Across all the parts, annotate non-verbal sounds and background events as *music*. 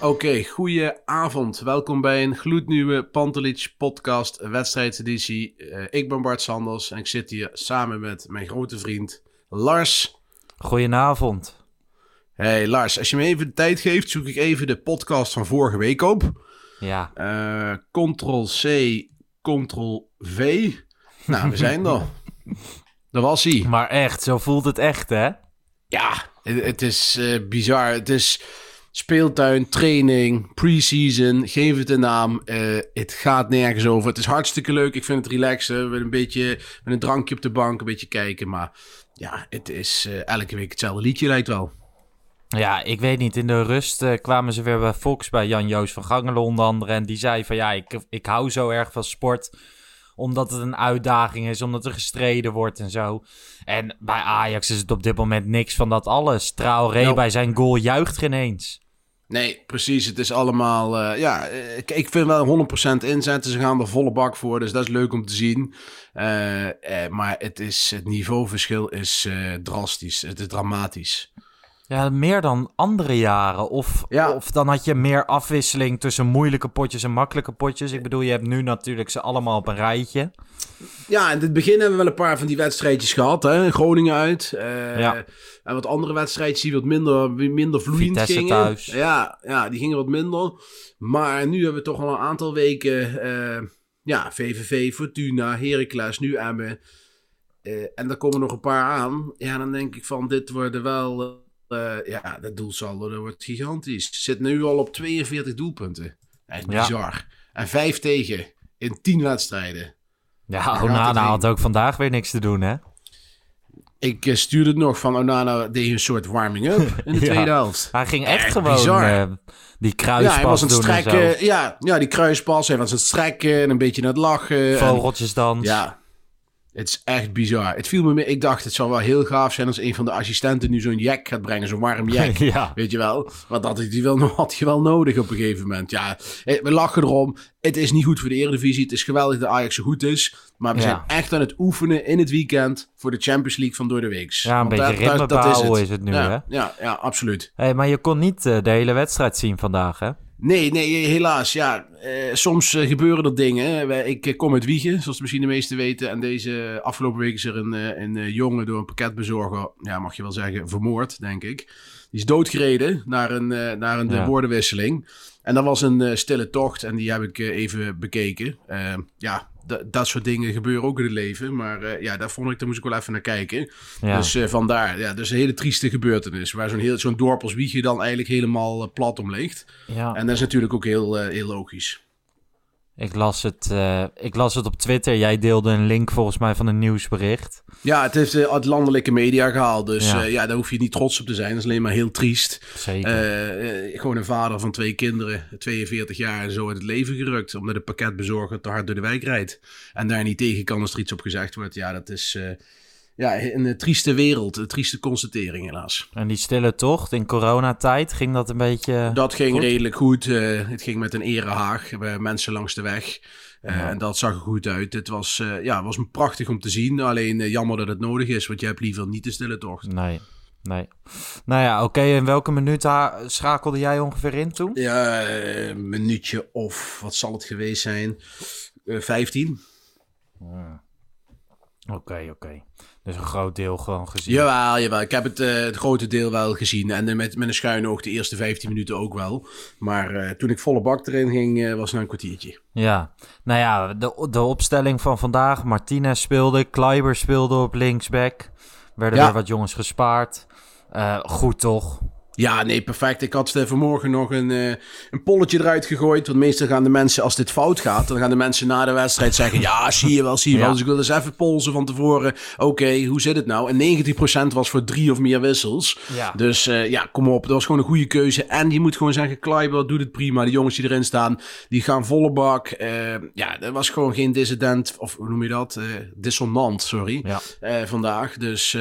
Oké, goeie avond. Welkom bij een gloednieuwe Pantelich podcast wedstrijdseditie. Eh, ik ben Bart Sanders en ik zit hier samen met mijn grote vriend Lars. Goedenavond. Hey Lars, als je me even de tijd geeft, zoek ik even de podcast van vorige week op. Ja, Eh Ctrl-C, Ctrl-V. Nou, we zijn er. *laughs* Dat was hij. maar echt, zo voelt het echt, hè? Ja, het, het is eh, bizar. Het is speeltuin, training, pre-season. Geef het een naam. Eh, het gaat nergens over. Het is hartstikke leuk. Ik vind het relaxen. Met een beetje met een drankje op de bank, een beetje kijken. Maar ja, het is eh, elke week hetzelfde liedje lijkt wel. Ja, ik weet niet. In de rust eh, kwamen ze weer bij Fox, bij Jan-Joos van Gangelen onder andere. En die zei van ja, ik, ik hou zo erg van sport omdat het een uitdaging is, omdat er gestreden wordt en zo. En bij Ajax is het op dit moment niks van dat alles. Traoré Nou. bij zijn goal juicht geen eens. Nee, precies. Het is allemaal... eh, ja, ik, ik vind wel 100% inzetten. Ze gaan er volle bak voor. Dus dat is leuk om te zien. Eh, eh, maar het, is, het niveauverschil is drastisch. Het is dramatisch. Ja, meer dan andere jaren. Of, Ja. of dan had je meer afwisseling tussen moeilijke potjes en makkelijke potjes. Ik bedoel, je hebt nu natuurlijk ze allemaal op een rijtje. Ja, in het begin hebben we wel een paar van die wedstrijdjes gehad. Hè? Groningen uit. eh, Ja. En wat andere wedstrijdjes die wat minder, minder vloeiend Vitesse gingen. thuis. Ja, ja, die gingen wat minder. Maar nu hebben we toch al een aantal weken... eh, ja, VVV, Fortuna, Heracles, nu Emmen. Eh, en er komen nog een paar aan. Ja, dan denk ik van, dit worden wel... eh, ja, dat doelsaldo dat wordt gigantisch. Zit nu al op 42 doelpunten. Echt Ja. bizar. En vijf tegen in 10 wedstrijden. Ja, Onana had ook vandaag weer niks te doen, hè? Ik eh, stuurde het nog van Onana deed een soort warming-up *laughs* in de Ja. tweede helft. Hij ging echt, Echt gewoon eh, die Ja, kruispas hij was aan het doen en strekken. zo. Ja, ja, die kruispas. Hij was aan het strekken en een beetje aan het lachen. en- Vogeltjesdans. ja, het is echt bizar. Het viel me mee. Ik dacht, het zou wel heel gaaf zijn als een van de assistenten nu zo'n jack gaat brengen. Zo'n warm jack. *laughs* Ja. Weet je wel? Want dat had je wel, *laughs* had je wel nodig op een gegeven moment. Ja, eh, we lachen erom. Het is niet goed voor de Eredivisie. Het is geweldig dat Ajax zo goed is. Maar we Ja. zijn echt aan het oefenen in het weekend voor de Champions League van door de weeks. Ja, een Want beetje ritme bouwen is het nu, ja, hè? Ja, ja, absoluut. Hey, maar je kon niet eh, de hele wedstrijd zien vandaag, hè? Nee, nee, helaas. Ja, eh, soms eh, gebeuren er dingen. Wij- Ik eh, kom uit Wiegen, zoals misschien de meesten weten. En deze afgelopen week is er een, een jongen door een pakketbezorger, ja, mag je wel zeggen, vermoord, denk ik. Die is doodgereden naar een, naar een Ja. woordenwisseling. En dat was een stille tocht en die heb ik even bekeken. Ja, dat soort dingen gebeuren ook in het leven. Maar eh, ja, daar vond ik, daar moest ik wel even naar kijken. Ja. Dus eh, vandaar, ja, dus een hele trieste gebeurtenis. Waar zo'n heel- zo'n dorp als Wiegen dan eigenlijk helemaal eh, plat om ligt. ja. En dat is natuurlijk ook heel, heel logisch. Ik, las het, eh, ik las het op Twitter. Jij deelde een link volgens mij van een nieuwsbericht. Ja, het heeft eh, uit landelijke media gehaald. Dus Ja. ja. ja, daar hoef je niet trots op te zijn. Dat is alleen maar heel triest. Zeker. Eh, eh, gewoon een vader van twee kinderen, 42 jaar en zo uit het leven gerukt. Omdat een pakketbezorger te hard door de wijk rijdt. En daar niet tegen kan als er iets op gezegd wordt. Ja, dat is eh, ja, een eh, trieste wereld. Een trieste constatering helaas. en die stille tocht in coronatijd, ging dat een beetje... Dat ging goed? redelijk goed. Eh, het ging met een erehaag. We mensen langs de weg. Eh, Ja. En dat zag er goed uit. Het was, eh, ja, was prachtig om te zien. Alleen eh, jammer dat het nodig is, want je hebt liever niet de stille tocht. Nee, nee. Nou ja, oké. in welke minuut ha- schakelde jij ongeveer in toen? Ja, eh, een minuutje of wat zal het geweest zijn? Eh 15. Oké, oké. Dus een groot deel gewoon gezien. Jawel, jawel. Ik heb het, eh, het grote deel wel gezien. En eh, met, met een schuine oog de eerste 15 minuten ook wel. Maar eh, toen ik volle bak erin ging, was het na een kwartiertje. Ja, nou ja, de, de opstelling van vandaag. Martinez speelde, Kleiber speelde op linksback. Werden Ja. weer wat jongens gespaard. Goed toch? Ja, nee, perfect. Ik had eh, vanmorgen nog een, eh, een polletje eruit gegooid. Want meestal gaan de mensen, als dit fout gaat, dan gaan de mensen na de wedstrijd zeggen: Ja, zie je wel, zie je wel. Ja. Dus ik wil eens even polsen van tevoren. Oké, hoe zit het nou? En 90% was voor drie of meer wissels. Ja. Dus eh, ja, kom op. Dat was gewoon een goede keuze. En je moet gewoon zeggen: Kleiber doet het prima. De jongens die erin staan, die gaan volle bak. Ja, dat was gewoon geen dissident, of hoe noem je dat? Dissonant, sorry. Ja. vandaag. Dus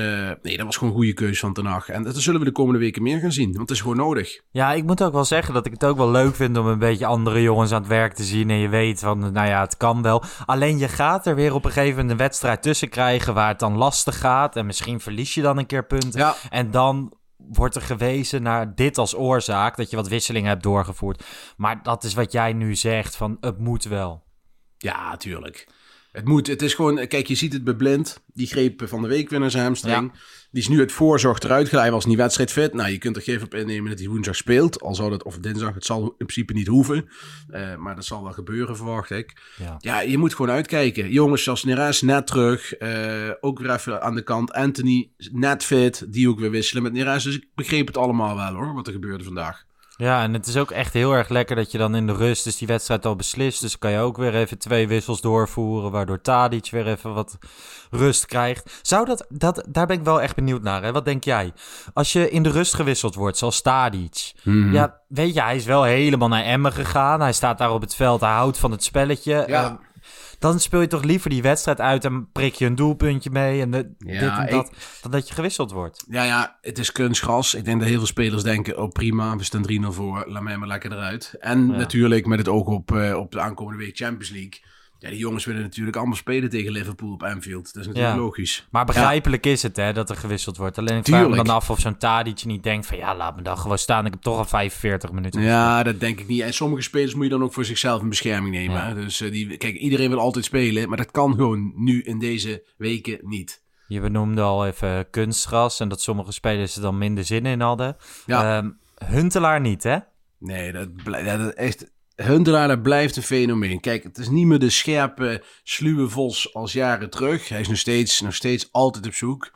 nee, dat was gewoon een goede keuze van Ten. En dat zullen we de komende weken meer gaan zien. Want het is gewoon nodig. Ja, ik moet ook wel zeggen dat ik het ook wel leuk vind om een beetje andere jongens aan het werk te zien. En je weet van, nou ja, het kan wel. Alleen je gaat er weer op een gegeven moment een wedstrijd tussen krijgen waar het dan lastig gaat. En misschien verlies je dan een keer punten. Ja. En dan wordt er gewezen naar dit als oorzaak, dat je wat wisselingen hebt doorgevoerd. Maar dat is wat jij nu zegt, van het moet wel. Ja, tuurlijk. Het moet. Het is gewoon. Kijk, je ziet het bij Blind. Die greep van de week weer naar zijn hamstring. Die is nu uit voorzorg eruit. Hij was niet wedstrijdfit. Nou, je kunt er geen op innemen dat hij woensdag speelt. Al zou dat, of dinsdag, het zal in principe niet hoeven. Eh, maar dat zal wel gebeuren, verwacht ik. Ja. Ja, je moet gewoon uitkijken. Jongens zoals Neres net terug. eh, ook weer even aan de kant. Anthony net fit. Die ook weer wisselen met Neres. Dus ik begreep het allemaal wel hoor, wat er gebeurde vandaag. Ja, en het is ook echt heel erg lekker dat je dan in de rust, dus die wedstrijd al beslist. Dus kan je ook weer even twee wissels doorvoeren, waardoor Tadic weer even wat rust krijgt. Zou dat, dat daar ben ik wel echt benieuwd naar. Hè? Wat denk jij? Als je in de rust gewisseld wordt, zoals Tadic. Ja, weet je, hij is wel helemaal naar Emmen gegaan. Hij staat daar op het veld, hij houdt van het spelletje. Ja. Ehm, dan speel je toch liever die wedstrijd uit en prik je een doelpuntje mee en de, Ja, dit en dat, ik- dan dat je gewisseld wordt. Ja, ja, het is kunstgras. Ik denk dat heel veel spelers denken, oh prima, we staan 3-0 voor, laat mij maar lekker eruit. En Ja. natuurlijk met het oog op, eh, op de aankomende week Champions League. Ja, die jongens willen natuurlijk allemaal spelen tegen Liverpool op Anfield. Dat is natuurlijk Ja. logisch. Maar begrijpelijk is het, hè, dat er gewisseld wordt. Alleen ik vraag me dan af of zo'n Tadic niet denkt van... ja, laat me dan gewoon staan. Ik heb toch al 45 minuten Ja, dat denk ik niet. En sommige spelers moet je dan ook voor zichzelf in bescherming nemen. Ja. Dus eh, die, kijk, iedereen wil altijd spelen, maar dat kan gewoon nu in deze weken niet. Je benoemde al even kunstgras... en dat sommige spelers er dan minder zin in hadden. Ja. Ehm, Huntelaar niet, hè? Nee, dat, dat is echt. Huntelaar, blijft een fenomeen. Kijk, het is niet meer de scherpe, sluwe vos als jaren terug. Hij is nog steeds, nog steeds altijd op zoek.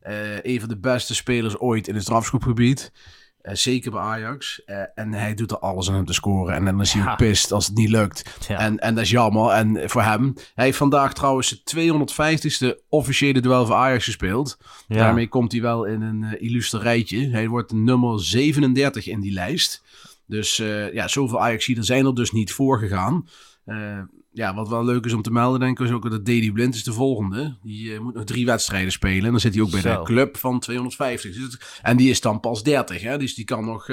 Eh, een van de beste spelers ooit in het strafschopgebied. Eh, zeker bij Ajax. Eh, en hij doet er alles aan om te scoren. En dan is hij Ja. pist als het niet lukt. Ja. En, en dat is jammer. En voor hem. Hij heeft vandaag trouwens het 250ste officiële duel voor Ajax gespeeld. Ja. Daarmee komt hij wel in een uh, illustre rijtje. Hij wordt nummer 37 in die lijst. Dus uh, ja, zoveel ajax er zijn er dus niet voor gegaan. Uh, ja, wat wel leuk is om te melden, denk ik, is ook dat Dedy Blind is de volgende. Die uh, moet nog drie wedstrijden spelen. En dan zit hij ook bij Zo. de club van 250. Dus en die is dan pas 30. Hè? Dus die kan, nog,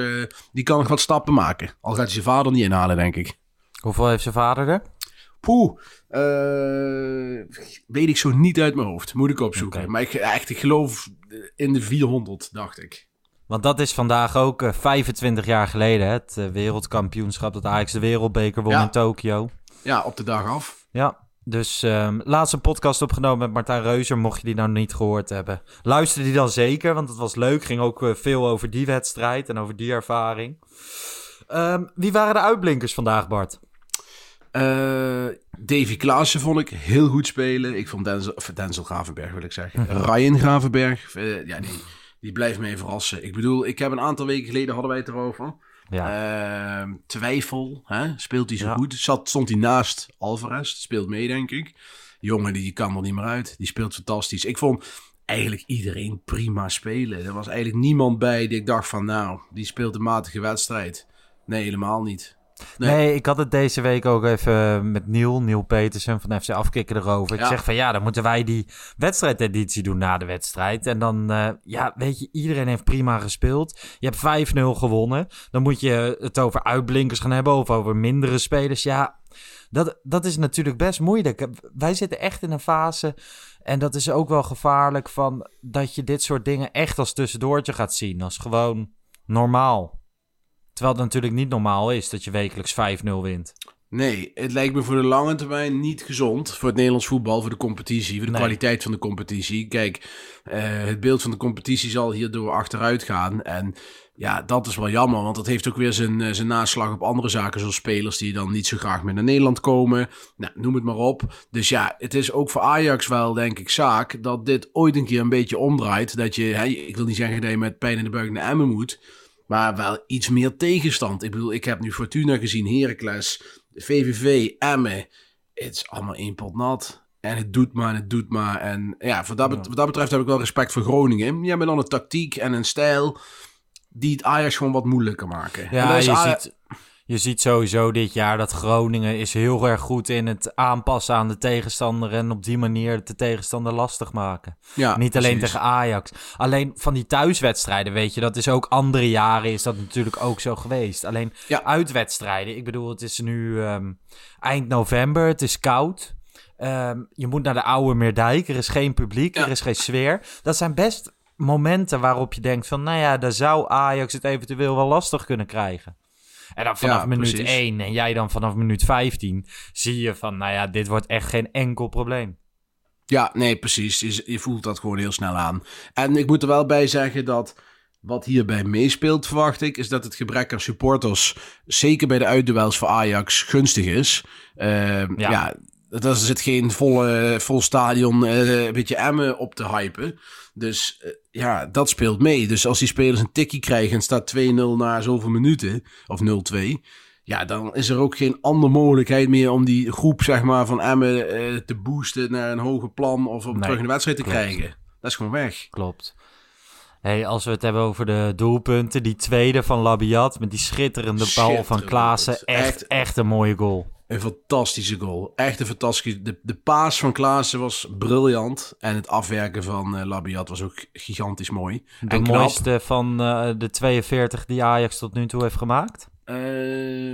die kan nog wat stappen maken. Al gaat hij zijn vader niet inhalen, denk ik. Hoeveel heeft zijn vader er? Poeh, weet ik zo niet uit mijn hoofd. Moet ik opzoeken. Maar ik, echt, ik geloof in de 400, dacht ik. Want dat is vandaag ook eh, 25 jaar geleden, hè, het eh, wereldkampioenschap dat Ajax de wereldbeker won Ja. in Tokio. Ja, op de dag af. Ja, dus ehm laatst een podcast opgenomen met Martijn Reuzer, mocht je die nou niet gehoord hebben. Luister die dan zeker, want het was leuk. Ging ook eh, veel over die wedstrijd en over die ervaring. Ehm, wie waren de uitblinkers vandaag, Bart? Uh, Davy Klaassen vond ik heel goed spelen. Ik vond Denzel, of Denzel Gravenberg wil ik zeggen. *laughs* Ryan Gravenberg, uh, ja, die, die blijft me verrassen. Ik bedoel, ik heb een aantal weken geleden hadden wij het erover. Ja. Uh, twijfel, hè? speelt hij zo Ja. goed? Zat, stond hij naast Alvarez, speelt mee denk ik. Jongen, die kan er niet meer uit. Die speelt fantastisch. Ik vond eigenlijk iedereen prima spelen. Er was eigenlijk niemand bij die ik dacht van, nou, die speelt een matige wedstrijd. Nee, helemaal niet. Nee. Nee. ik had het deze week ook even met Niel, Niel Petersen van FC Afkikken erover. Ik Ja. zeg van ja, dan moeten wij die wedstrijdeditie doen na de wedstrijd. En dan, eh, ja, weet je, iedereen heeft prima gespeeld. Je hebt 5-0 gewonnen. Dan moet je het over uitblinkers gaan hebben of over mindere spelers. Ja, Dat, dat is natuurlijk best moeilijk. Wij zitten echt in een fase, en dat is ook wel gevaarlijk, van dat je dit soort dingen echt als tussendoortje gaat zien. Als gewoon normaal. Terwijl het natuurlijk niet normaal is dat je wekelijks 5-0 wint. Nee, het lijkt me voor de lange termijn niet gezond voor het Nederlands voetbal, voor de competitie, voor de Nee. kwaliteit van de competitie. Kijk, eh, het beeld van de competitie zal hierdoor achteruit gaan. En ja, dat is wel jammer, want dat heeft ook weer zijn, eh, zijn naslag op andere zaken, zoals spelers die dan niet zo graag meer naar Nederland komen. Nou, noem het maar op. Dus ja, het is ook voor Ajax wel, denk ik, zaak dat dit ooit een keer een beetje omdraait. Dat je, hè, ik wil niet zeggen dat je met pijn in de buik naar Emmen moet, maar wel iets meer tegenstand. Ik bedoel, ik heb nu Fortuna gezien, Heracles, VVV, Emmen. Het is allemaal één pot nat. En het doet maar en het doet maar. En ja, wat dat, bet- wat dat betreft heb ik wel respect voor Groningen. Die hebben dan een tactiek en een stijl die het Ajax gewoon wat moeilijker maken. En Ja, je ziet, je ziet sowieso dit jaar dat Groningen is heel erg goed in het aanpassen aan de tegenstander en op die manier de tegenstander lastig maken. ja, Niet alleen precies. tegen Ajax. Alleen van die thuiswedstrijden, weet je, dat is ook andere jaren is dat natuurlijk ook zo geweest. Alleen Ja. uitwedstrijden, ik bedoel, het is nu ehm, eind november, het is koud. Ehm, je moet naar de oude Meerdijk, er is geen publiek, Ja. er is geen sfeer. Dat zijn best momenten waarop je denkt van, nou ja, daar zou Ajax het eventueel wel lastig kunnen krijgen. En dan vanaf Ja, minuut precies. 1 en jij dan vanaf minuut 15 zie je van, nou ja, dit wordt echt geen enkel probleem. Ja, nee, precies. Je, je voelt dat gewoon heel snel aan. En ik moet er wel bij zeggen dat wat hierbij meespeelt, verwacht ik, is dat het gebrek aan supporters, zeker bij de uitduels voor Ajax, gunstig is. Ehm, Ja. ja. Er zit geen volle, vol stadion, eh, een beetje emmen op te hypen. Dus eh, ja, dat speelt mee. Dus als die spelers een tikkie krijgen en staat 2-0 na zoveel minuten, of 0-2... Ja, dan is er ook geen andere mogelijkheid meer om die groep zeg maar, van Emmen eh, te boosten naar een hoger plan of om Nee, terug in de wedstrijd te klopt. krijgen. Dat is gewoon weg. Klopt. Hey, als we het hebben over de doelpunten, die tweede van Labiat met die schitterende bal van. Klaassen, echt, Echt. echt een mooie goal. Een fantastische goal. Echt een fantastische. De, de paas van Klaassen was briljant. En het afwerken van eh, Labiat was ook gigantisch mooi. De en knap. mooiste van eh, de 42 die Ajax tot nu toe heeft gemaakt. Eh,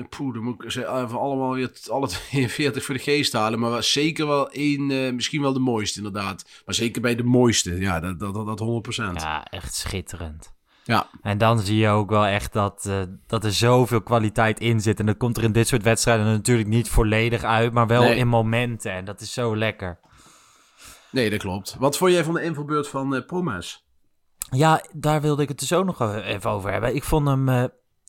poeh, dan moet ik ze even allemaal weer alle *laughs* 42 voor de geest halen. Maar zeker wel één, misschien wel de mooiste inderdaad. Maar zeker bij de mooiste. Ja, dat, dat, dat, dat 100%. Ja. Ja, echt schitterend. Ja. En dan zie je ook wel echt dat, eh, dat er zoveel kwaliteit in zit. En dat komt er in dit soort wedstrijden natuurlijk niet volledig uit, maar wel Nee. in momenten. En dat is zo lekker. Nee, dat klopt. Wat vond jij van de invalbeurt van eh Promes? Ja, daar wilde ik het dus ook nog even over hebben. Ik vond hem. eh,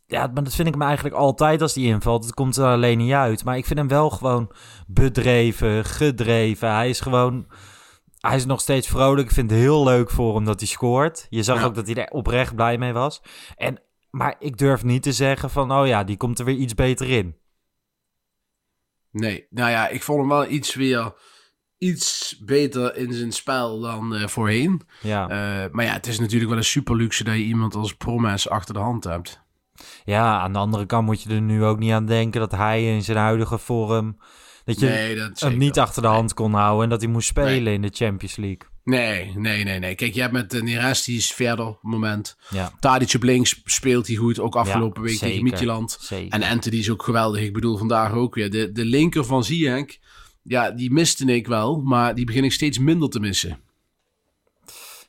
ja, maar dat vind ik me eigenlijk altijd als die invalt. Het komt er alleen niet uit. Maar ik vind hem wel gewoon bedreven, gedreven. Hij is gewoon. Hij is nog steeds vrolijk. Ik vind het heel leuk voor hem dat hij scoort. Je zag Ja. ook dat hij er oprecht blij mee was. En, maar ik durf niet te zeggen van, oh ja, die komt er weer iets beter in. Nee, nou ja, ik vond hem wel iets weer iets beter in zijn spel dan eh, voorheen. Ja. Eh, maar ja, het is natuurlijk wel een super luxe dat je iemand als Promes achter de hand hebt. ja, aan de andere kant moet je er nu ook niet aan denken dat hij in zijn huidige vorm. Dat je nee, dat hem niet achter de hand kon houden en dat hij moest spelen in de Champions League. Nee, nee, nee, nee. Kijk, je hebt met uh, Neres, die is verder op het moment. Ja, Tadic op links speelt hij goed, ook afgelopen Ja, week tegen. Midtjylland. zeker. En Anthony is ook geweldig. Ik bedoel, vandaag ook weer. De, de linker van Ziyech, ja, die miste ik wel, maar die begin ik steeds minder te missen.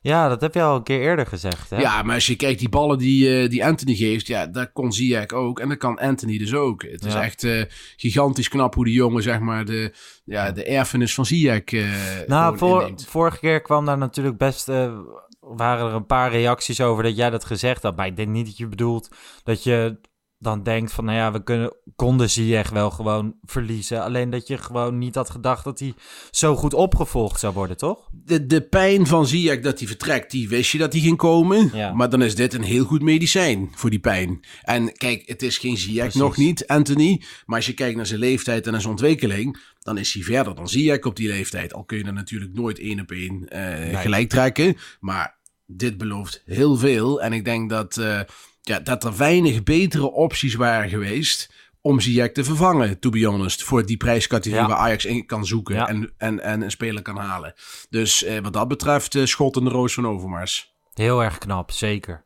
Ja, dat heb je al een keer eerder gezegd. Hè? Ja, maar als je kijkt, die ballen die, eh, die Anthony geeft, ja, dat kon Ziyech ook. En dat kan Anthony dus ook. Het is echt eh, gigantisch knap hoe die jongen, zeg maar, de, ja, de erfenis van Ziyech eh nou, voor, vorige keer kwam daar natuurlijk best. waren er een paar reacties over dat jij dat gezegd had. Maar ik denk niet dat je bedoelt dat je dan denkt van, nou ja, we kunnen, konden Ziyech wel gewoon verliezen. Alleen dat je gewoon niet had gedacht dat hij zo goed opgevolgd zou worden, toch? De, de pijn van Ziyech dat hij vertrekt, die wist je dat die ging komen. Ja. Maar dan is dit een heel goed medicijn voor die pijn. En kijk, het is geen Ziyech Precies. nog niet, Anthony. Maar als je kijkt naar zijn leeftijd en naar zijn ontwikkeling... dan is hij verder dan Ziyech op die leeftijd. Al kun je er natuurlijk nooit één op één eh, gelijk trekken. Maar dit belooft heel veel. En ik denk dat, eh, ja, dat er weinig betere opties waren geweest... om Ziyech te vervangen, to be honest. Voor die prijscategorie Ja. waar Ajax in kan zoeken Ja. en, en, en een speler kan halen. Dus eh, wat dat betreft, eh, schot in de roos van Overmars. Heel erg knap, zeker.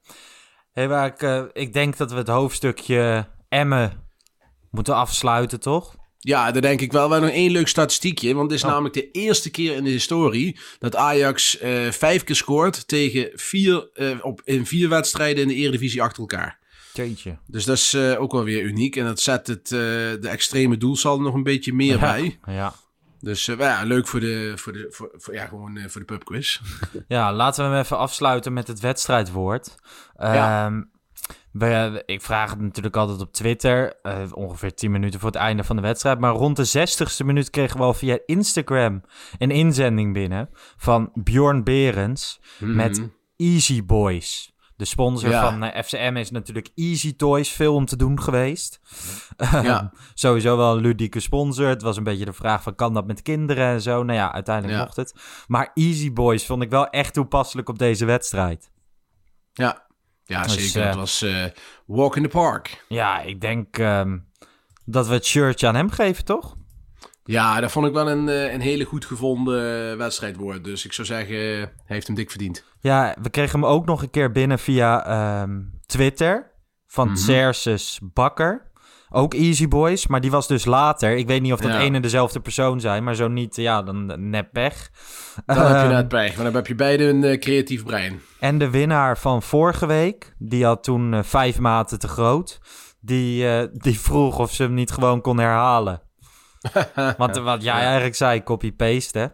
Hey, waar ik, eh, ik denk dat we het hoofdstukje Emmen moeten afsluiten, toch? Ja, daar denk ik wel. wel nog één leuk statistiekje. Want het is Oh. namelijk de eerste keer in de historie dat Ajax eh, vijf keer scoort tegen vier, eh, op, in vier wedstrijden in de Eredivisie achter elkaar. Jeetje. Dus dat is eh, ook wel weer uniek. En dat zet het, de extreme doelsaldo nog een beetje meer bij. Ja. Dus ja, leuk voor de, voor de, voor, voor- ja, gewoon, voor de pubquiz. *laughs* ja, laten we hem even afsluiten met het wedstrijdwoord. Ja. Ehm, we, ik vraag het natuurlijk altijd op Twitter, eh, ongeveer 10 minuten voor het einde van de wedstrijd. Maar rond de 60ste minuut kregen we al via Instagram een inzending binnen van Bjorn Berends met Easy Boys. De sponsor Ja. van eh, FCM is natuurlijk Easy Toys, veel om te doen geweest. Ja. Sowieso wel een ludieke sponsor. Het was een beetje de vraag van, kan dat met kinderen en zo? Nou ja, uiteindelijk Ja. mocht het. Maar Easy Boys vond ik wel echt toepasselijk op deze wedstrijd. Ja, ja Dus, zeker. eh, Het was eh, walk in the park. Ja, ik denk ehm, dat we het shirtje aan hem geven, toch? Ja, dat vond ik wel een, eh, een hele goed gevonden eh, wedstrijdwoord. Dus ik zou zeggen, eh, hij heeft hem dik verdiend. Ja, we kregen hem ook nog een keer binnen via ehm, Twitter van Mhm. Cersus Bakker. Ook Easy Boys, maar die was dus later. Ik weet niet of dat Ja. één en dezelfde persoon zijn, maar zo niet, ja, dan net pech. Dan heb je Ehm, net pech, maar dan heb je beide een eh, creatief brein. En de winnaar van vorige week, die had toen eh, vijf maten te groot. Die, eh, die vroeg of ze hem niet gewoon kon herhalen. *laughs* Want wat jij eigenlijk zei, copy-paste, hè?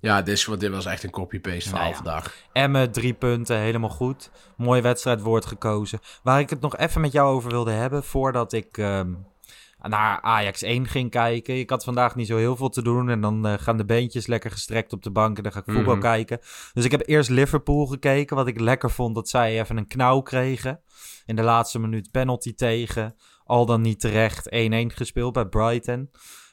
Ja, dit, is, dit was echt een copy-paste verhaal Nou ja. vandaag. Emmen, drie punten, helemaal goed. Mooi wedstrijdwoord gekozen. Waar ik het nog even met jou over wilde hebben, voordat ik ehm, naar Ajax 1 ging kijken. Ik had vandaag niet zo heel veel te doen en dan eh, gaan de beentjes lekker gestrekt op de bank en dan ga ik voetbal Mhm. kijken. Dus ik heb eerst Liverpool gekeken, wat ik lekker vond dat zij even een knauw kregen. In de laatste minuut penalty tegen, al dan niet terecht 1-1 gespeeld bij Brighton.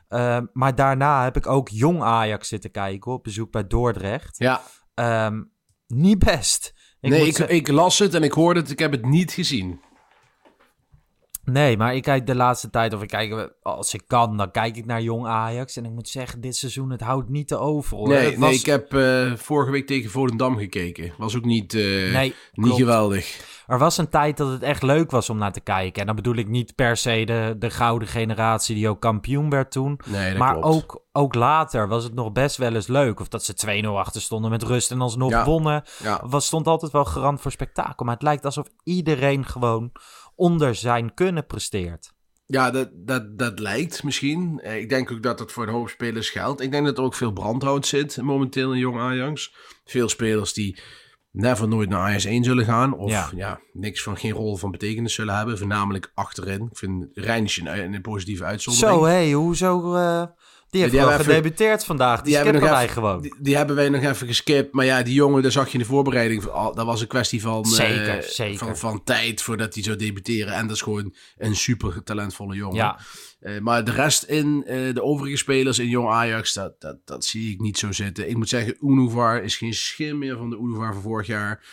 Ehm, maar daarna heb ik ook jong Ajax zitten kijken op bezoek bij Dordrecht. Ja, Ehm, niet best. Ik nee, ik, ik las het en ik hoorde het. Ik heb het niet gezien. Nee, maar ik kijk de laatste tijd, of ik kijk, als ik kan, dan kijk ik naar jong Ajax. En ik moet zeggen, dit seizoen, het houdt niet te over. Hoor. Nee, ik heb eh, vorige week tegen Volendam gekeken. Was ook niet, eh, Nee, niet klopt. geweldig. Er was een tijd dat het echt leuk was om naar te kijken. En dan bedoel ik niet per se de, de gouden generatie die ook kampioen werd toen. Nee, dat maar klopt. ook, ook later was het nog best wel eens leuk. Of dat ze 2-0 achter stonden met rust en alsnog Ja. wonnen. Ja. was, stond altijd wel garant voor spektakel. Maar het lijkt alsof iedereen gewoon onder zijn kunnen presteert. Ja, dat, dat, dat lijkt misschien. Eh, Ik denk ook dat het voor een hoop spelers geldt. Ik denk dat er ook veel brandhout zit momenteel in Jong Ajax. Veel spelers die never nooit naar Ajax 1 zullen gaan. Of Ja. ja. niks van geen rol van betekenis zullen hebben. Voornamelijk achterin. Ik vind Rijntje een, een positieve uitzondering. Zo, hé, hoezo... eh, die heeft die wel gedebuteerd vandaag. Die, skippen nog wij even- gewoon. Die, die hebben wij nog even geskipt. Maar ja, die jongen, daar zag je in de voorbereiding. van, oh, dat was een kwestie van, eh, zeker. van, van tijd voordat hij zou debuteren. En dat is gewoon een super talentvolle jongen. Ja. Eh, maar de rest in eh, de overige spelers in Jong Ajax, dat, dat, dat zie ik niet zo zitten. Ik moet zeggen, Unuvar is geen schim meer van de Unuvar van vorig jaar.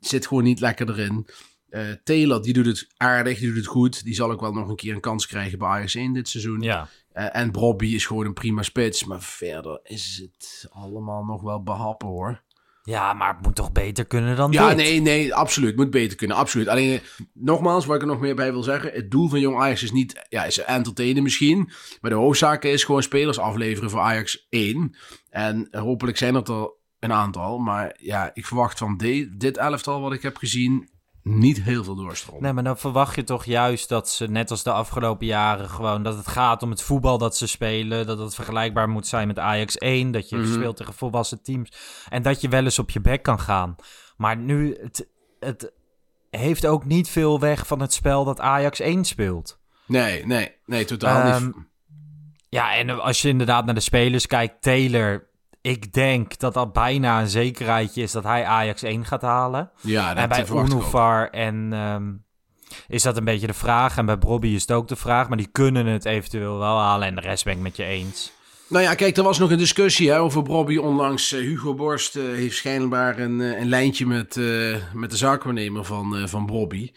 Zit gewoon niet lekker erin. Eh Taylor, die doet het aardig, die doet het goed. Die zal ook wel nog een keer een kans krijgen bij Ajax 1 dit seizoen. Ja. Eh, en Bobby is gewoon een prima spits. Maar verder is het allemaal nog wel behappen hoor. ja, maar het moet toch beter kunnen dan Ja, dit? nee, nee, absoluut. Moet beter kunnen, absoluut. Alleen, eh, nogmaals, wat ik er nog meer bij wil zeggen. Het doel van Jong Ajax is niet, ja, is entertainen misschien. Maar de hoofdzaak is gewoon spelers afleveren voor Ajax 1. En hopelijk zijn dat er een aantal. Maar ja, ik verwacht van de- dit elftal wat ik heb gezien niet heel veel doorstroom. Nee, maar dan verwacht je toch juist dat ze, net als de afgelopen jaren, gewoon dat het gaat om het voetbal dat ze spelen. Dat het vergelijkbaar moet zijn met Ajax 1. Dat je Mhm. speelt tegen volwassen teams. En dat je wel eens op je bek kan gaan. Maar nu, het, het heeft ook niet veel weg van het spel dat Ajax 1 speelt. Nee, nee, nee, totaal Ehm, niet. Ja, en als je inderdaad naar de spelers kijkt, Taylor. Ik denk dat dat bijna een zekerheidje is dat hij Ajax 1 gaat halen. Ja, dat en bij. Unuvar en ehm, is dat een beetje de vraag. En bij Bobby is het ook de vraag. Maar die kunnen het eventueel wel halen. En de rest ben ik met je eens. Nou ja, kijk, er was nog een discussie hè, over Bobby onlangs. Eh, Hugo Borst eh, heeft schijnbaar een, eh, een lijntje met, met de zaakwaarnemer van, van Bobby.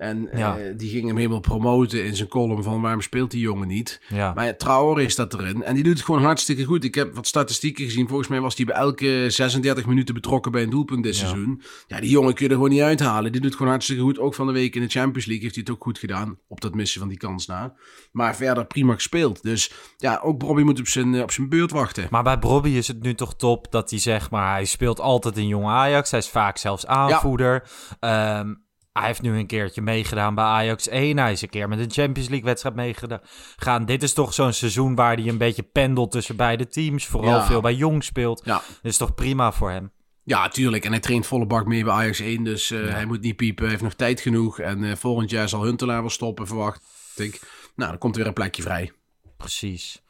En Ja. eh, die ging hem helemaal promoten in zijn column van waarom speelt die jongen niet. Ja. Maar ja, Traoré is dat erin. En die doet het gewoon hartstikke goed. Ik heb wat statistieken gezien. Volgens mij was hij bij elke 36 minuten betrokken bij een doelpunt dit Ja. seizoen. Ja, die jongen kun je er gewoon niet uithalen. Die doet gewoon hartstikke goed. Ook van de week in de Champions League heeft hij het ook goed gedaan. Op dat missen van die kans na. Maar verder prima gespeeld. Dus ja, ook Bobby moet op zijn, eh, op zijn beurt wachten. Maar bij Bobby is het nu toch top dat hij zeg maar, hij speelt altijd in jong Ajax. Hij is vaak zelfs aanvoerder. Ehm, hij heeft nu een keertje meegedaan bij Ajax 1. Hij is een keer met een Champions League wedstrijd meegegaan. Dit is toch zo'n seizoen waar hij een beetje pendelt tussen beide teams. Vooral Ja. veel bij jong speelt. Ja. Dat is toch prima voor hem. Ja, tuurlijk. En hij traint volle bak mee bij Ajax 1. Dus eh, Ja. hij moet niet piepen. Hij heeft nog tijd genoeg. En eh, volgend jaar zal Huntelaar wel stoppen, verwacht ik. Nou, dan komt er weer een plekje vrij. Precies.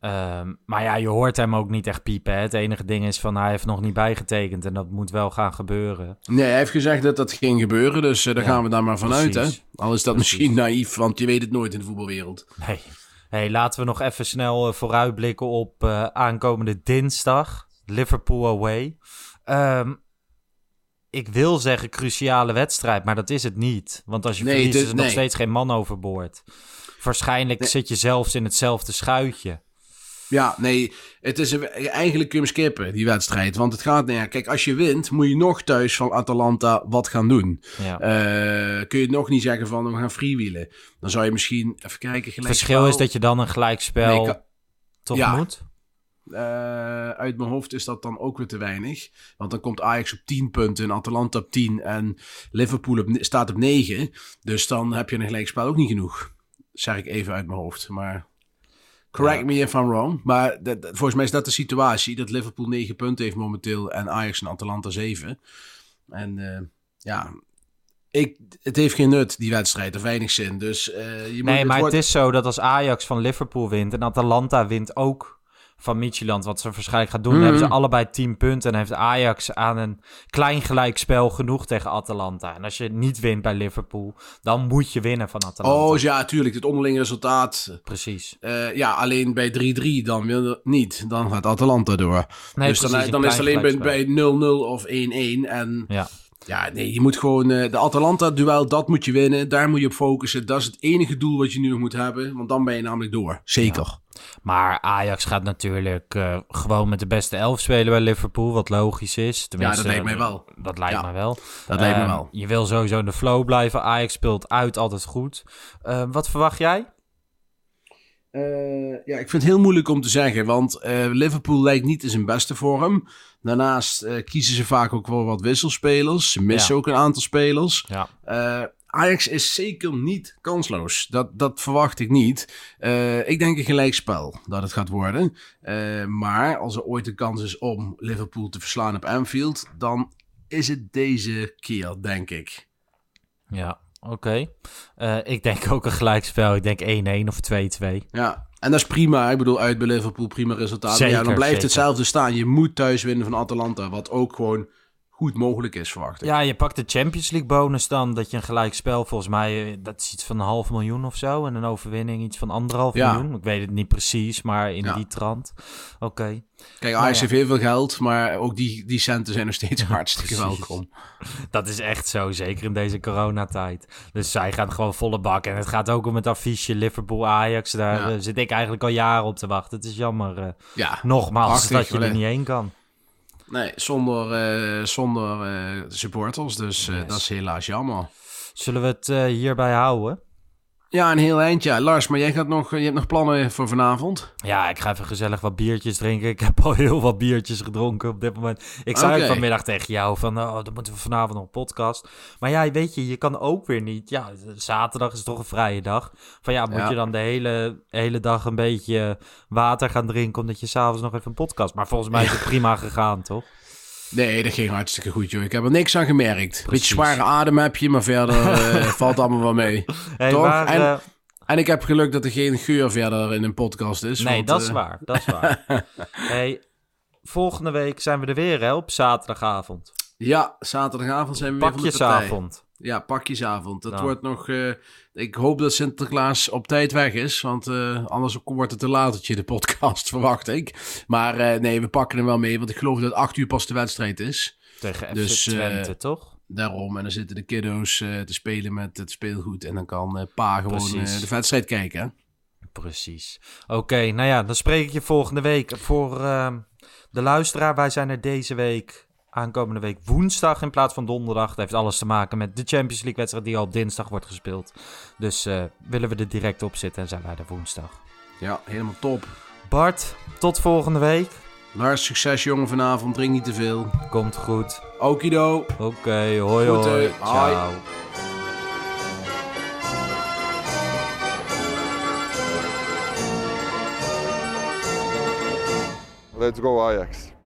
Ehm, maar ja, je hoort hem ook niet echt piepen. Hè? Het enige ding is van hij heeft nog niet bijgetekend. En dat moet wel gaan gebeuren. Nee, hij heeft gezegd dat dat ging gebeuren. Dus eh, daar Ja, gaan we daar maar vanuit, hè. Al is dat Precies. misschien naïef, want je weet het nooit in de voetbalwereld. Nee. Hey, laten we nog even snel eh, vooruitblikken op eh, aankomende dinsdag. Liverpool away. Ehm, ik wil zeggen cruciale wedstrijd, maar dat is het niet. Want als je Nee, verliest is er nog nee. steeds geen man overboord. Waarschijnlijk Nee. zit je zelfs in hetzelfde schuitje. Ja, nee, het is een- eigenlijk kun je hem skippen, die wedstrijd. Want het gaat, nou ja, kijk, als je wint, moet je nog thuis van Atalanta wat gaan doen. Ja. Eh, kun je nog niet zeggen van, we gaan freewheelen. Dan zou je misschien, even kijken, het verschil is dat je dan een gelijkspel Nee, toch Ja. moet. Eh, uit mijn hoofd is dat dan ook weer te weinig. Want dan komt Ajax op 10 punten en Atalanta op 10 en Liverpool op, staat op 9. Dus dan heb je een gelijkspel ook niet genoeg. Zeg ik even uit mijn hoofd. Maar correct me if I'm wrong. Maar dat, dat- volgens mij is dat de situatie. Dat Liverpool 9 punten heeft momenteel en Ajax en Atalanta 7. En eh, ja, ik, het heeft geen nut, die wedstrijd. Of weinig zin. Dus eh, je moet, Nee, maar het is zo dat als Ajax van Liverpool wint en Atalanta wint ook van Midtjylland, wat ze waarschijnlijk gaat doen, hebben ze allebei 10 punten en heeft Ajax aan een klein gelijkspel genoeg tegen Atalanta. En als je niet wint bij Liverpool, dan moet je winnen van Atalanta. Oh ja, tuurlijk. Het onderlinge resultaat Precies. Eh, ja, alleen bij 3-3 dan wil niet. Dan gaat Atalanta door. Nee, dus dan, precies, dan is het alleen bij 0-0 of 1-1. En Ja. Ja, nee, je moet gewoon... eh, de Atalanta-duel, dat moet je winnen. Daar moet je op focussen. Dat is het enige doel wat je nu nog moet hebben. Want dan ben je namelijk door. Zeker. Maar Ajax gaat natuurlijk eh, gewoon met de beste elf spelen bij Liverpool, wat logisch is. Tenminste, dat lijkt mij wel. Dat lijkt Ja, mij wel. Dat lijkt me Ehm, wel. Je wil sowieso in de flow blijven. Ajax speelt uit altijd goed. Ehm, wat verwacht jij? Eh, ja, ik vind het heel moeilijk om te zeggen, want eh, Liverpool lijkt niet in zijn beste vorm. Daarnaast eh, kiezen ze vaak ook wel wat wisselspelers. Ze missen Ja. ook een aantal spelers. Ja. Eh, Ajax is zeker niet kansloos. Dat, dat verwacht ik niet. Eh, ik denk een gelijkspel dat het gaat worden. Eh, maar als er ooit een kans is om Liverpool te verslaan op Anfield, dan is het deze keer, denk ik. Ja, oké. Eh, ik denk *laughs* ook een gelijkspel. Ik denk 1-1 of 2-2. Ja, en dat is prima. Ik bedoel, uit bij Liverpool, prima resultaat. Maar ja, Zeker, dan blijft zeker. hetzelfde staan. Je moet thuis winnen van Atalanta, wat ook gewoon goed mogelijk is, verwacht ik. Ja, je pakt de Champions League bonus dan. Dat je een gelijkspel, volgens mij, eh, dat is iets van een half miljoen of zo. En een overwinning iets van anderhalf Ja. miljoen. Ik weet het niet precies, maar in Ja. die trant. Oké. Kijk, Ajax ja. heeft heel veel geld, maar ook die, die centen zijn nog steeds *laughs* hartstikke welkom. Dat is echt zo, zeker in deze coronatijd. Dus zij gaan gewoon volle bak. En het gaat ook om het affiche Liverpool-Ajax. Daar eh, zit ik eigenlijk al jaren op te wachten. Het is jammer, eh, Ja, nogmaals, dat je er niet heen kan. Nee, zonder, eh, zonder eh, supporters, dus eh, Yes. dat is helaas jammer. Zullen we het hierbij houden? Ja, een heel eindje. Lars, maar jij gaat nog, je hebt nog plannen voor vanavond? Ja, ik ga even gezellig wat biertjes drinken. Ik heb al heel wat biertjes gedronken op dit moment. Ik zei vanmiddag tegen jou van, oh, dan moeten we vanavond nog een podcast. Maar ja, weet je, je kan ook weer niet. Ja, zaterdag is toch een vrije dag. Van ja, moet Ja. je dan de hele, hele dag een beetje water gaan drinken... omdat je s'avonds nog even een podcast... Maar volgens mij is het prima gegaan, toch? Nee, dat ging hartstikke goed, joh. Ik heb er niks aan gemerkt. Beetje Precies. zware adem heb je, maar verder eh, *laughs* valt allemaal wel mee. Hey, Toch? maar, En- eh, En ik heb geluk dat er geen geur verder in een podcast is. nee, want, dat is eh, waar, dat is waar. *laughs* hey, volgende week zijn we er weer, hè, op zaterdagavond. Ja, zaterdagavond zijn we weer van de partij. Pakjesavond. Ja, pakjesavond. Dat Nou. wordt nog... ik hoop dat Sinterklaas op tijd weg is. Want eh, anders wordt het te laat dat je de podcast, *laughs* verwacht ik. Maar eh, nee, we pakken hem wel mee. Want ik geloof dat 8 uur pas de wedstrijd is. Tegen FC Dus, eh, Twente, toch? Daarom, en dan zitten de kiddo's te spelen met het speelgoed. En dan kan pa gewoon de wedstrijd kijken. hè? Precies. Oké, nou ja, dan spreek ik je volgende week. Voor ehm, de luisteraar, wij zijn er deze week, aankomende week woensdag in plaats van donderdag. Dat heeft alles te maken met de Champions League wedstrijd die al op dinsdag wordt gespeeld. Dus eh, willen we er direct op zitten en zijn wij er woensdag. Ja, helemaal top. Bart, tot volgende week. Lars, succes jongen vanavond. Drink niet te veel. Komt goed. Okido. Oké, hoi. Hoi. Ciao. Let's go Ajax.